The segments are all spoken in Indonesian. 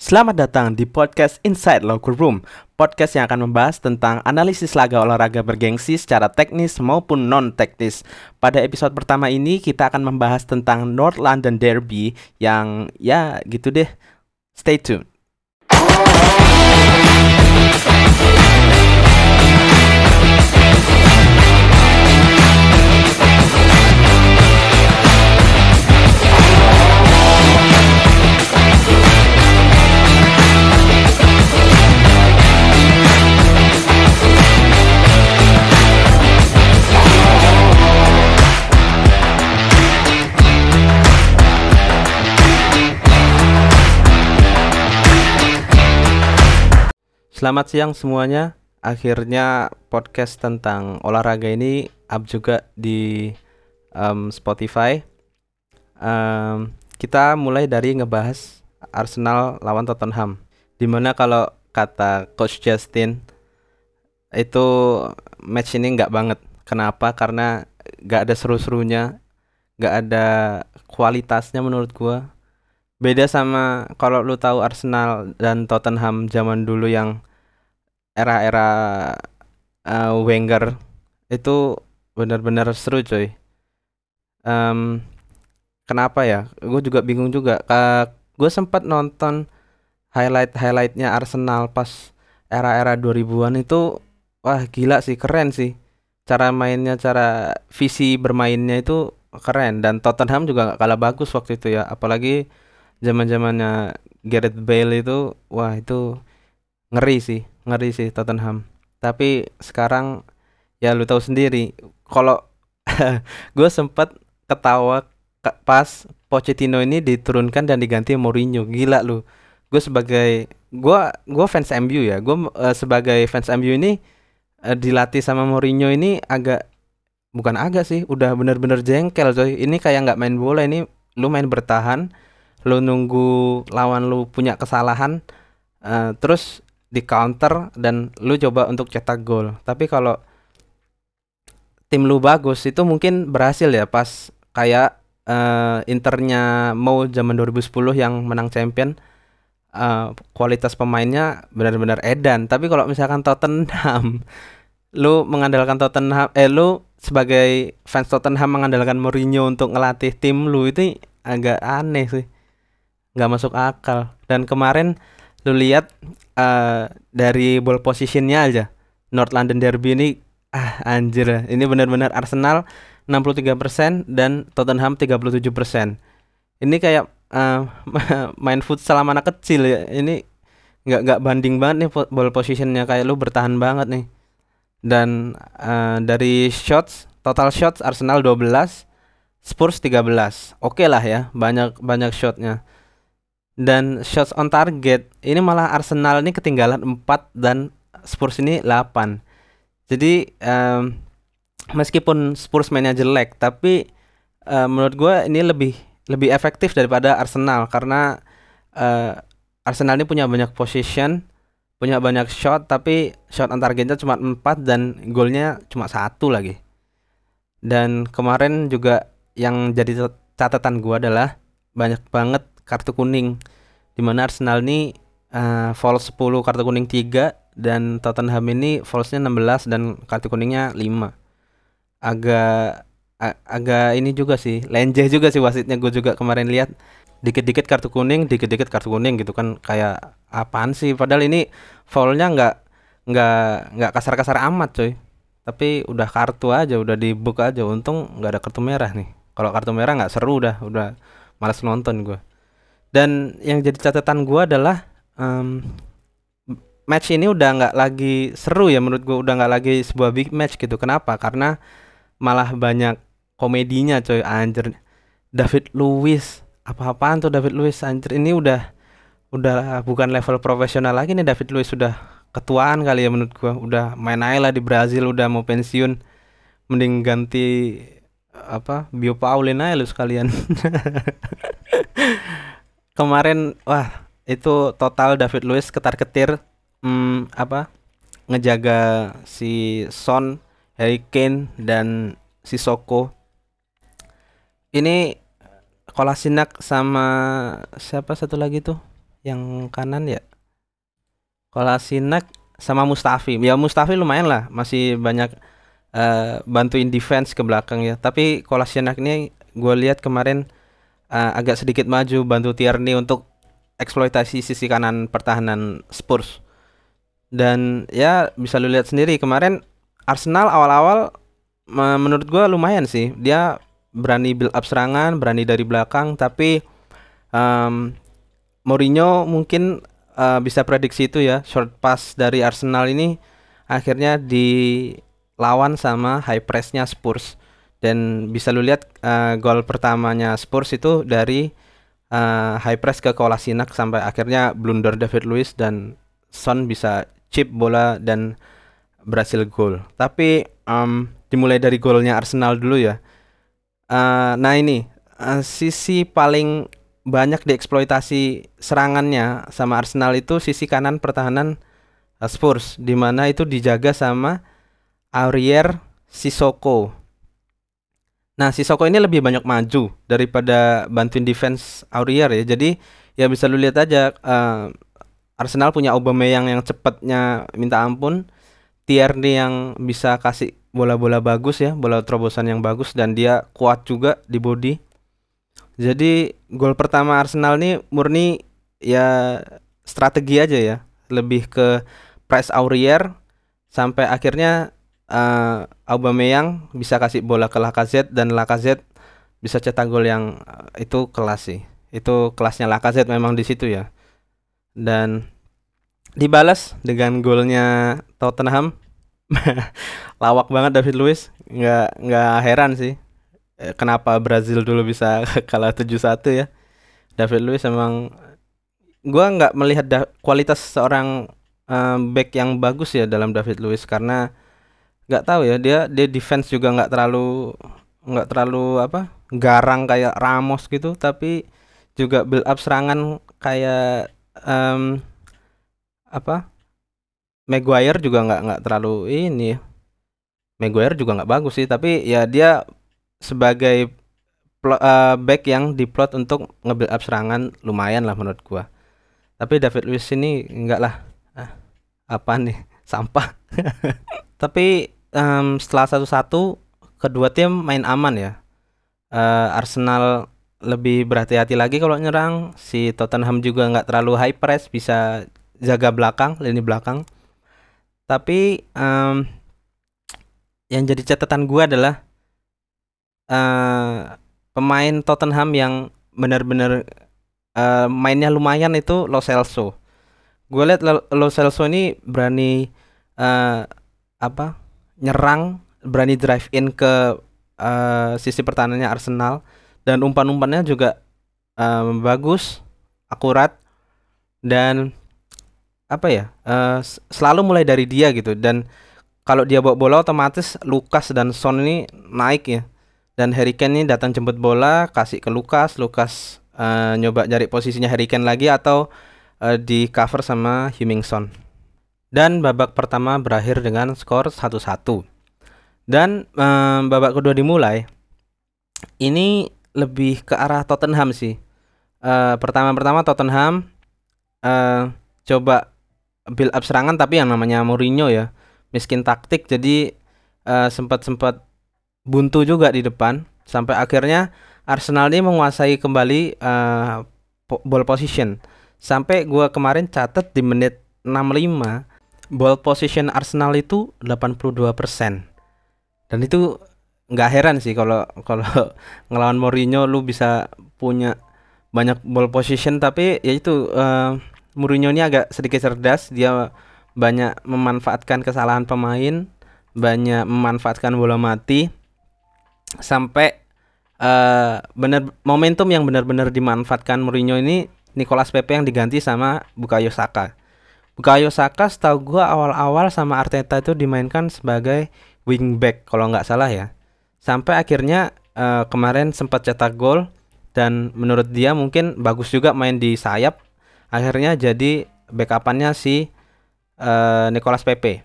Selamat datang di podcast Inside Locker Room, podcast yang akan membahas tentang analisis laga olahraga bergengsi secara teknis maupun non-teknis. Pada episode pertama ini kita akan membahas tentang North London Derby yang ya gitu deh. Stay tuned. Selamat siang semuanya. Akhirnya podcast tentang olahraga ini up juga di um, Spotify. Um, kita mulai dari ngebahas Arsenal lawan Tottenham. Di mana kalau kata Coach Justin itu match ini nggak banget. Kenapa? Karena nggak ada seru-serunya, nggak ada kualitasnya menurut gua. Beda sama kalau lu tahu Arsenal dan Tottenham zaman dulu yang era-era uh, Wenger itu benar-benar seru coy. Um, kenapa ya? Gue juga bingung juga. Uh, gue sempat nonton highlight highlightnya Arsenal pas era-era 2000-an itu wah gila sih keren sih cara mainnya cara visi bermainnya itu keren dan Tottenham juga gak kalah bagus waktu itu ya apalagi zaman zamannya Gareth Bale itu wah itu ngeri sih ngeri sih Tottenham. Tapi sekarang ya lu tahu sendiri kalau gue sempat ketawa pas Pochettino ini diturunkan dan diganti Mourinho. Gila lu. Gue sebagai gue gue fans MU ya. Gue uh, sebagai fans MU ini uh, dilatih sama Mourinho ini agak bukan agak sih udah bener-bener jengkel coy. Ini kayak nggak main bola ini lu main bertahan lu nunggu lawan lu punya kesalahan uh, terus di counter dan lu coba untuk cetak gol. Tapi kalau tim lu bagus itu mungkin berhasil ya pas kayak uh, Internya mau zaman 2010 yang menang champion uh, kualitas pemainnya benar-benar edan. Tapi kalau misalkan Tottenham lu mengandalkan Tottenham eh lu sebagai fans Tottenham mengandalkan Mourinho untuk ngelatih tim lu itu agak aneh sih. nggak masuk akal. Dan kemarin lu lihat uh, dari ball positionnya aja. North London Derby ini ah anjir. Ini benar-benar Arsenal 63% dan Tottenham 37% ini kayak uh, main futsal sama anak kecil ya. Ini nggak nggak banding banget nih ball positionnya. Kayak lu bertahan banget nih. Dan uh, dari shots total shots Arsenal 12 Spurs 13 oke okay lah ya banyak banyak shotnya dan shots on target ini malah Arsenal ini ketinggalan 4 dan Spurs ini 8 jadi um, meskipun Spurs mainnya jelek tapi uh, menurut gue ini lebih lebih efektif daripada Arsenal karena uh, Arsenal ini punya banyak position punya banyak shot tapi shot on targetnya cuma 4 dan golnya cuma satu lagi. Dan kemarin juga yang jadi catatan gue adalah banyak banget kartu kuning di mana Arsenal ini uh, false 10 kartu kuning 3 dan Tottenham ini false-nya 16 dan kartu kuningnya 5 agak agak ini juga sih lenjeh juga sih wasitnya. Gue juga kemarin lihat dikit-dikit kartu kuning dikit-dikit kartu kuning gitu kan. Kayak apaan sih? Padahal ini foulnya nggak nggak nggak kasar-kasar amat coy. Tapi udah kartu aja udah dibuka aja. Untung nggak ada kartu merah nih. Kalau kartu merah nggak seru udah udah malas nonton gue dan yang jadi catatan gue adalah um, match ini udah nggak lagi seru ya menurut gue udah nggak lagi sebuah big match gitu. Kenapa? Karena malah banyak komedinya coy. Anjir David Lewis apa-apaan tuh David Lewis anjir ini udah udah bukan level profesional lagi nih. David Lewis sudah ketuaan kali ya menurut gua. Udah main aja lah di Brazil udah mau pensiun. Mending ganti apa Bio Paulin aja lu sekalian kemarin wah itu total David Luiz ketar-ketir hmm, apa ngejaga si Son, Harry Kane dan si Soko. Ini Kolasinak sama siapa satu lagi tuh? yang kanan ya Kolasinac sama Mustafi ya Mustafi lumayan lah masih banyak uh, bantuin defense ke belakang ya tapi Kolasinac ini gue lihat kemarin uh, agak sedikit maju bantu Tierney untuk eksploitasi sisi kanan pertahanan Spurs. Dan ya bisa lu lihat sendiri kemarin Arsenal awal-awal menurut gue lumayan sih. Dia berani build up serangan, berani dari belakang, tapi um, Mourinho mungkin uh, bisa prediksi itu ya, short pass dari Arsenal ini akhirnya dilawan sama high pressnya Spurs dan bisa lu lihat uh, gol pertamanya Spurs itu dari uh, high press ke Kolasinac sampai akhirnya blunder David Luiz dan Son bisa chip bola dan berhasil gol. Tapi um, dimulai dari golnya Arsenal dulu ya Uh, nah ini uh, sisi paling banyak dieksploitasi serangannya sama Arsenal itu sisi kanan pertahanan uh, Spurs di mana itu dijaga sama Aurier Sisoko. Nah, Sisoko ini lebih banyak maju daripada bantuin defense Aurier ya. Jadi ya bisa lu lihat aja uh, Arsenal punya Aubameyang yang cepatnya minta ampun, Tierney yang bisa kasih bola-bola bagus ya, bola terobosan yang bagus dan dia kuat juga di body. Jadi gol pertama Arsenal ini murni ya strategi aja ya, lebih ke press Aurier sampai akhirnya uh, Aubameyang bisa kasih bola ke Lacazette dan Lacazette bisa cetak gol yang uh, itu kelas sih. Itu kelasnya Lacazette memang di situ ya. Dan dibalas dengan golnya Tottenham lawak banget David Luiz nggak nggak heran sih eh, kenapa Brazil dulu bisa kalah 7-1 ya David Luiz emang gua nggak melihat kualitas seorang um, back yang bagus ya dalam David Luiz karena nggak tahu ya dia dia defense juga nggak terlalu nggak terlalu apa garang kayak Ramos gitu tapi juga build up serangan kayak um, apa Maguire juga nggak nggak terlalu ini ya. Maguire juga nggak bagus sih, tapi ya dia sebagai uh, back yang diplot untuk nge-build up serangan lumayan lah menurut gua. Tapi David Luiz ini enggak lah. Ah, apa nih? Sampah. tapi um, setelah satu-satu kedua tim main aman ya. Uh, Arsenal lebih berhati-hati lagi kalau nyerang. Si Tottenham juga nggak terlalu high press, bisa jaga belakang, lini belakang tapi um, yang jadi catatan gue adalah uh, pemain Tottenham yang benar-benar uh, mainnya lumayan itu Lo Celso. Gue lihat Lo Celso ini berani uh, apa nyerang, berani drive in ke uh, sisi pertahanannya Arsenal. Dan umpan-umpannya juga um, bagus, akurat dan apa ya uh, selalu mulai dari dia gitu. Dan kalau dia bawa bola otomatis Lukas dan Son ini naik ya. Dan Harry Kane ini datang jemput bola kasih ke Lukas Lukas uh, nyoba cari posisinya Harry Kane lagi atau uh, di cover sama Son dan babak pertama berakhir dengan skor 1-1 dan uh, babak kedua dimulai ini lebih ke arah Tottenham sih. Uh, pertama-pertama Tottenham uh, coba build up serangan tapi yang namanya Mourinho ya miskin taktik. Jadi uh, sempat-sempat buntu juga di depan. Sampai akhirnya Arsenal ini menguasai kembali uh, ball position. Sampai gua kemarin catat di menit 65 ball position Arsenal itu 82% dan itu nggak heran sih kalau kalau ngelawan Mourinho lu bisa punya banyak ball position tapi ya itu uh, Mourinho ini agak sedikit cerdas, dia banyak memanfaatkan kesalahan pemain, banyak memanfaatkan bola mati sampai uh, benar momentum yang benar-benar dimanfaatkan Mourinho ini Nicolas Pepe yang diganti sama Bukayo Saka. Bukayo Saka setahu gua awal-awal sama Arteta itu dimainkan sebagai wingback kalau nggak salah ya. Sampai akhirnya uh, kemarin sempat cetak gol dan menurut dia mungkin bagus juga main di sayap akhirnya jadi backupannya si uh, Nicolas Pepe.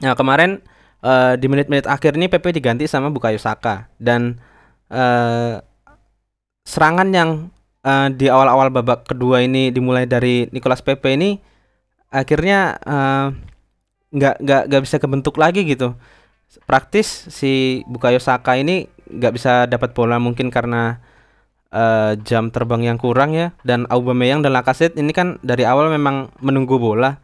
Nah kemarin uh, di menit-menit akhir ini Pepe diganti sama Bukayo Saka dan uh, serangan yang uh, di awal-awal babak kedua ini dimulai dari Nicolas Pepe ini akhirnya uh, nggak uh, nggak nggak bisa kebentuk lagi gitu. Praktis si Bukayo Saka ini nggak bisa dapat bola mungkin karena uh, jam terbang yang kurang ya. Dan Aubameyang dan Lacazette ini kan dari awal memang menunggu bola.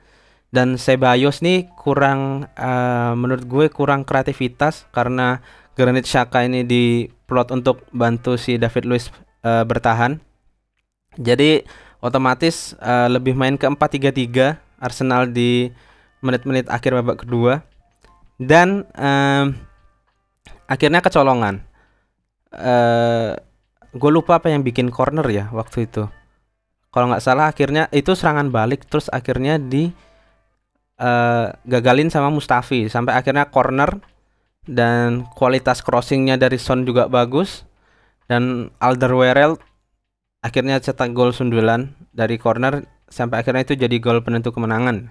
Dan Sebayos nih kurang uh, menurut gue kurang kreativitas karena Granit Xhaka ini diplot untuk bantu si David Luiz uh, bertahan. Jadi otomatis uh, lebih main ke 4-3-3 Arsenal di menit-menit akhir babak kedua dan uh, akhirnya kecolongan. Uh, gue lupa apa yang bikin corner ya waktu itu. Kalau nggak salah akhirnya itu serangan balik terus akhirnya di uh, gagalin sama Mustafi sampai akhirnya corner dan kualitas crossingnya dari Son juga bagus dan Alderweireld akhirnya cetak gol sundulan dari corner sampai akhirnya itu jadi gol penentu kemenangan.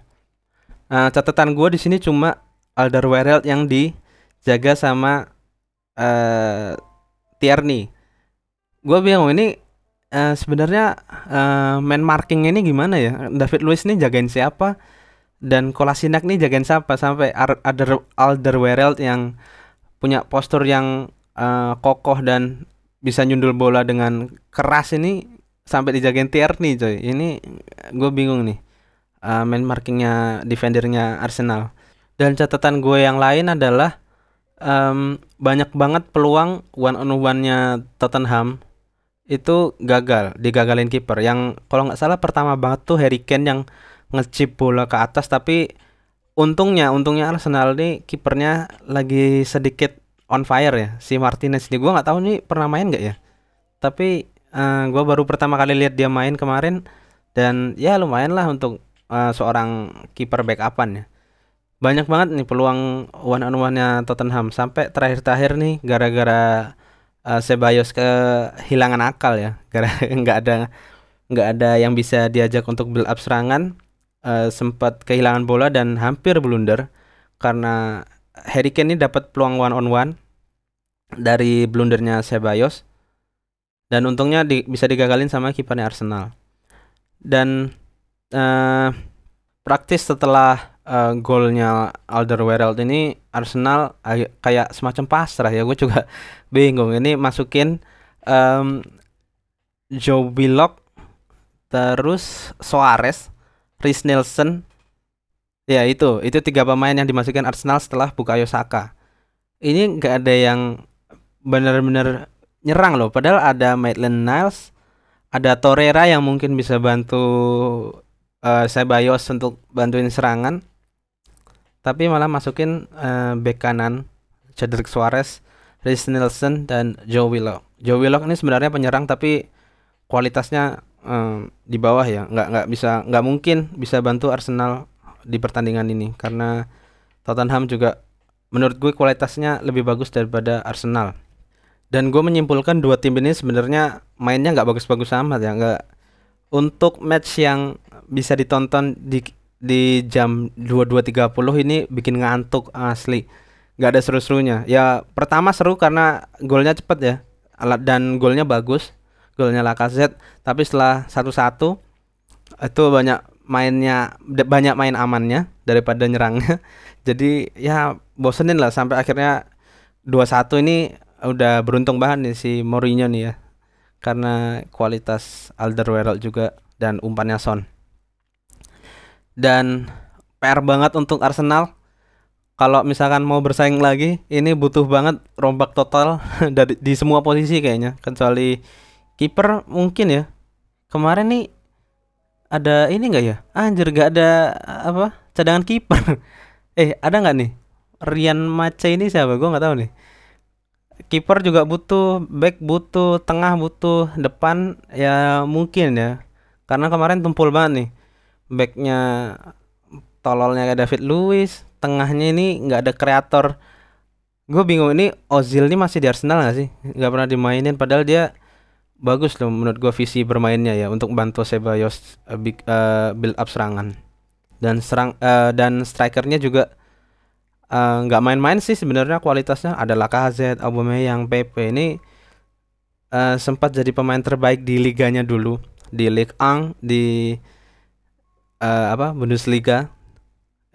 Nah, catatan gue di sini cuma Alderweireld yang dijaga sama uh, Tierney. Gue bingung ini uh, sebenarnya uh, man marking ini gimana ya? David Luiz nih jagain siapa? Dan Kolasinak nih jagain siapa? Sampai ada Alderweireld yang punya postur yang uh, kokoh dan bisa nyundul bola dengan keras ini sampai dijagain Tierney coy. Ini gue bingung nih uh, man markingnya defendernya Arsenal. Dan catatan gue yang lain adalah um, banyak banget peluang one on one-nya Tottenham itu gagal digagalin kiper. Yang kalau nggak salah pertama banget tuh Harry Kane yang ngecip bola ke atas tapi untungnya untungnya Arsenal nih kipernya lagi sedikit on fire ya si Martinez ini gue nggak tahu nih pernah main nggak ya? Tapi uh, eh, gue baru pertama kali lihat dia main kemarin dan ya lumayan lah untuk uh, seorang kiper backupan ya. Banyak banget nih peluang one on one nya Tottenham. Sampai terakhir-terakhir nih gara-gara uh, Sebayos kehilangan akal ya. Karena nggak ada nggak ada yang bisa diajak untuk build up serangan. Uh, sempat kehilangan bola dan hampir blunder karena Harry Kane ini dapat peluang one on one dari blundernya Sebayos dan untungnya di, bisa digagalin sama kipernya Arsenal. Dan uh, praktis setelah uh, golnya Alderweireld ini Arsenal kayak semacam pasrah ya. Gue juga bingung. Ini masukin um, Joe Willock terus Soares Rhys Nelson. Ya itu. Itu tiga pemain yang dimasukkan Arsenal setelah Bukayo Saka. Ini nggak ada yang benar-benar nyerang loh padahal ada Maitland Niles ada Torreira yang mungkin bisa bantu uh, Sebayos untuk bantuin serangan tapi malah masukin uh, bek kanan Cedric Suarez, Rhys Nelson dan Joe Willock. Joe Willock ini sebenarnya penyerang tapi kualitasnya um, di bawah ya, nggak nggak bisa nggak mungkin bisa bantu Arsenal di pertandingan ini karena Tottenham juga menurut gue kualitasnya lebih bagus daripada Arsenal. Dan gue menyimpulkan dua tim ini sebenarnya mainnya nggak bagus-bagus amat ya, nggak untuk match yang bisa ditonton di di jam 22.30 ini bikin ngantuk asli. Nggak ada seru-serunya. Ya pertama seru karena golnya cepet ya alat dan golnya bagus golnya Lacazette. Tapi setelah satu-satu itu banyak mainnya banyak main amannya daripada nyerangnya. Jadi ya bosenin lah sampai akhirnya 2-1 ini udah beruntung banget nih si Mourinho nih ya karena kualitas Alderweireld juga dan umpannya Son dan PR banget untuk Arsenal. Kalau misalkan mau bersaing lagi, ini butuh banget rombak total dari di semua posisi kayaknya, kecuali kiper mungkin ya. Kemarin nih ada ini enggak ya? Anjir gak ada apa? Cadangan kiper. eh, ada nggak nih? Rian Mace ini siapa? Gue nggak tahu nih. Kiper juga butuh, back butuh, tengah butuh, depan ya mungkin ya. Karena kemarin tumpul banget nih backnya tololnya David Luiz tengahnya ini nggak ada kreator. Gue bingung ini Ozil ini masih di Arsenal gak sih? Nggak pernah dimainin padahal dia bagus loh menurut gue visi bermainnya ya untuk bantu Sebayos uh, big, uh, build up serangan. Dan serang uh, dan strikernya juga nggak uh, main-main sih sebenarnya kualitasnya. Ada Lacazette, Aubameyang, Pepe ini uh, sempat jadi pemain terbaik di liganya dulu. Di Ligue 1 di uh, apa Bundesliga.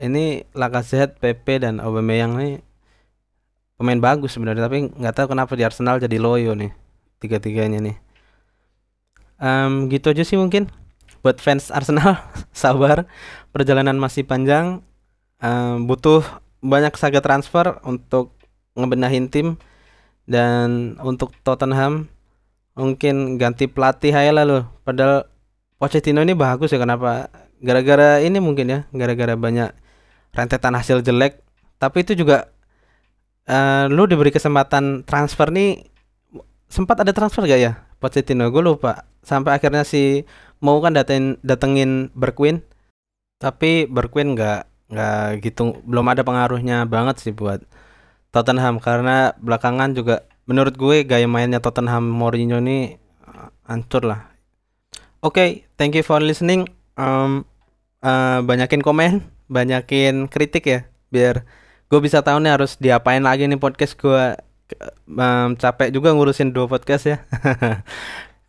Ini Lacazette, Pepe dan Aubameyang ini pemain bagus sebenarnya. Tapi nggak tahu kenapa di Arsenal jadi loyo nih tiga-tiganya nih. Um, gitu aja sih mungkin buat fans Arsenal. Sabar perjalanan masih panjang. Um, butuh banyak saga transfer untuk ngebenahin tim. Dan untuk Tottenham mungkin ganti pelatih aja lah loh padahal Pochettino ini bagus ya kenapa? Gara-gara ini mungkin ya gara-gara banyak rentetan hasil jelek. Tapi itu juga uh, lu diberi kesempatan transfer nih sempat ada transfer gak ya Pochettino? Gue lupa. Sampai akhirnya si mau kan datengin datengin Berquin tapi Berquin nggak nggak gitu belum ada pengaruhnya banget sih buat Tottenham karena belakangan juga menurut gue gaya mainnya Tottenham Mourinho ini uh, hancur lah. Oke, okay, thank you for listening. Um, uh, banyakin komen, banyakin kritik ya, biar gue bisa tahu nih harus diapain lagi nih podcast gue. Um, capek juga ngurusin dua podcast ya.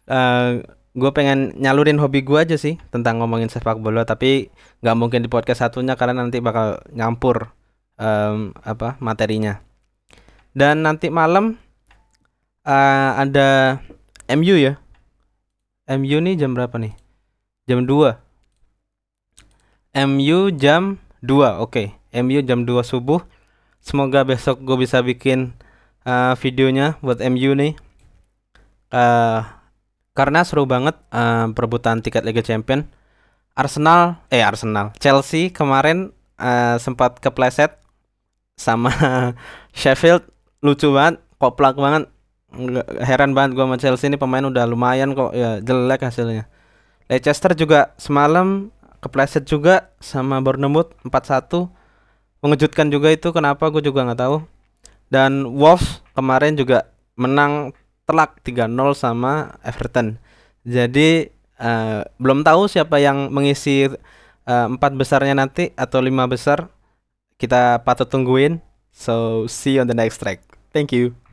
uh, gue pengen nyalurin hobi gue aja sih tentang ngomongin sepak bola, tapi nggak mungkin di podcast satunya karena nanti bakal nyampur um, apa materinya. Dan nanti malam uh, ada MU ya. MU nih jam berapa nih? Jam 2. MU jam 2. Oke, okay. MU jam 2 subuh. Semoga besok gue bisa bikin uh, videonya buat MU nih. Uh, karena seru banget uh, perebutan tiket Liga Champion. Arsenal, eh Arsenal, Chelsea kemarin uh, sempat kepleset sama Sheffield. Lucu banget koplak banget. Heran banget gua sama Chelsea ini pemain udah lumayan kok. Ya jelek hasilnya. Leicester juga semalam kepleset juga sama Bournemouth 4-1 mengejutkan juga itu kenapa gue juga nggak tahu. Dan Wolves kemarin juga menang telak 3-0 sama Everton. Jadi uh, belum tahu siapa yang mengisi uh, empat besarnya nanti atau lima besar. Kita patut tungguin. So see you on the next track. Thank you.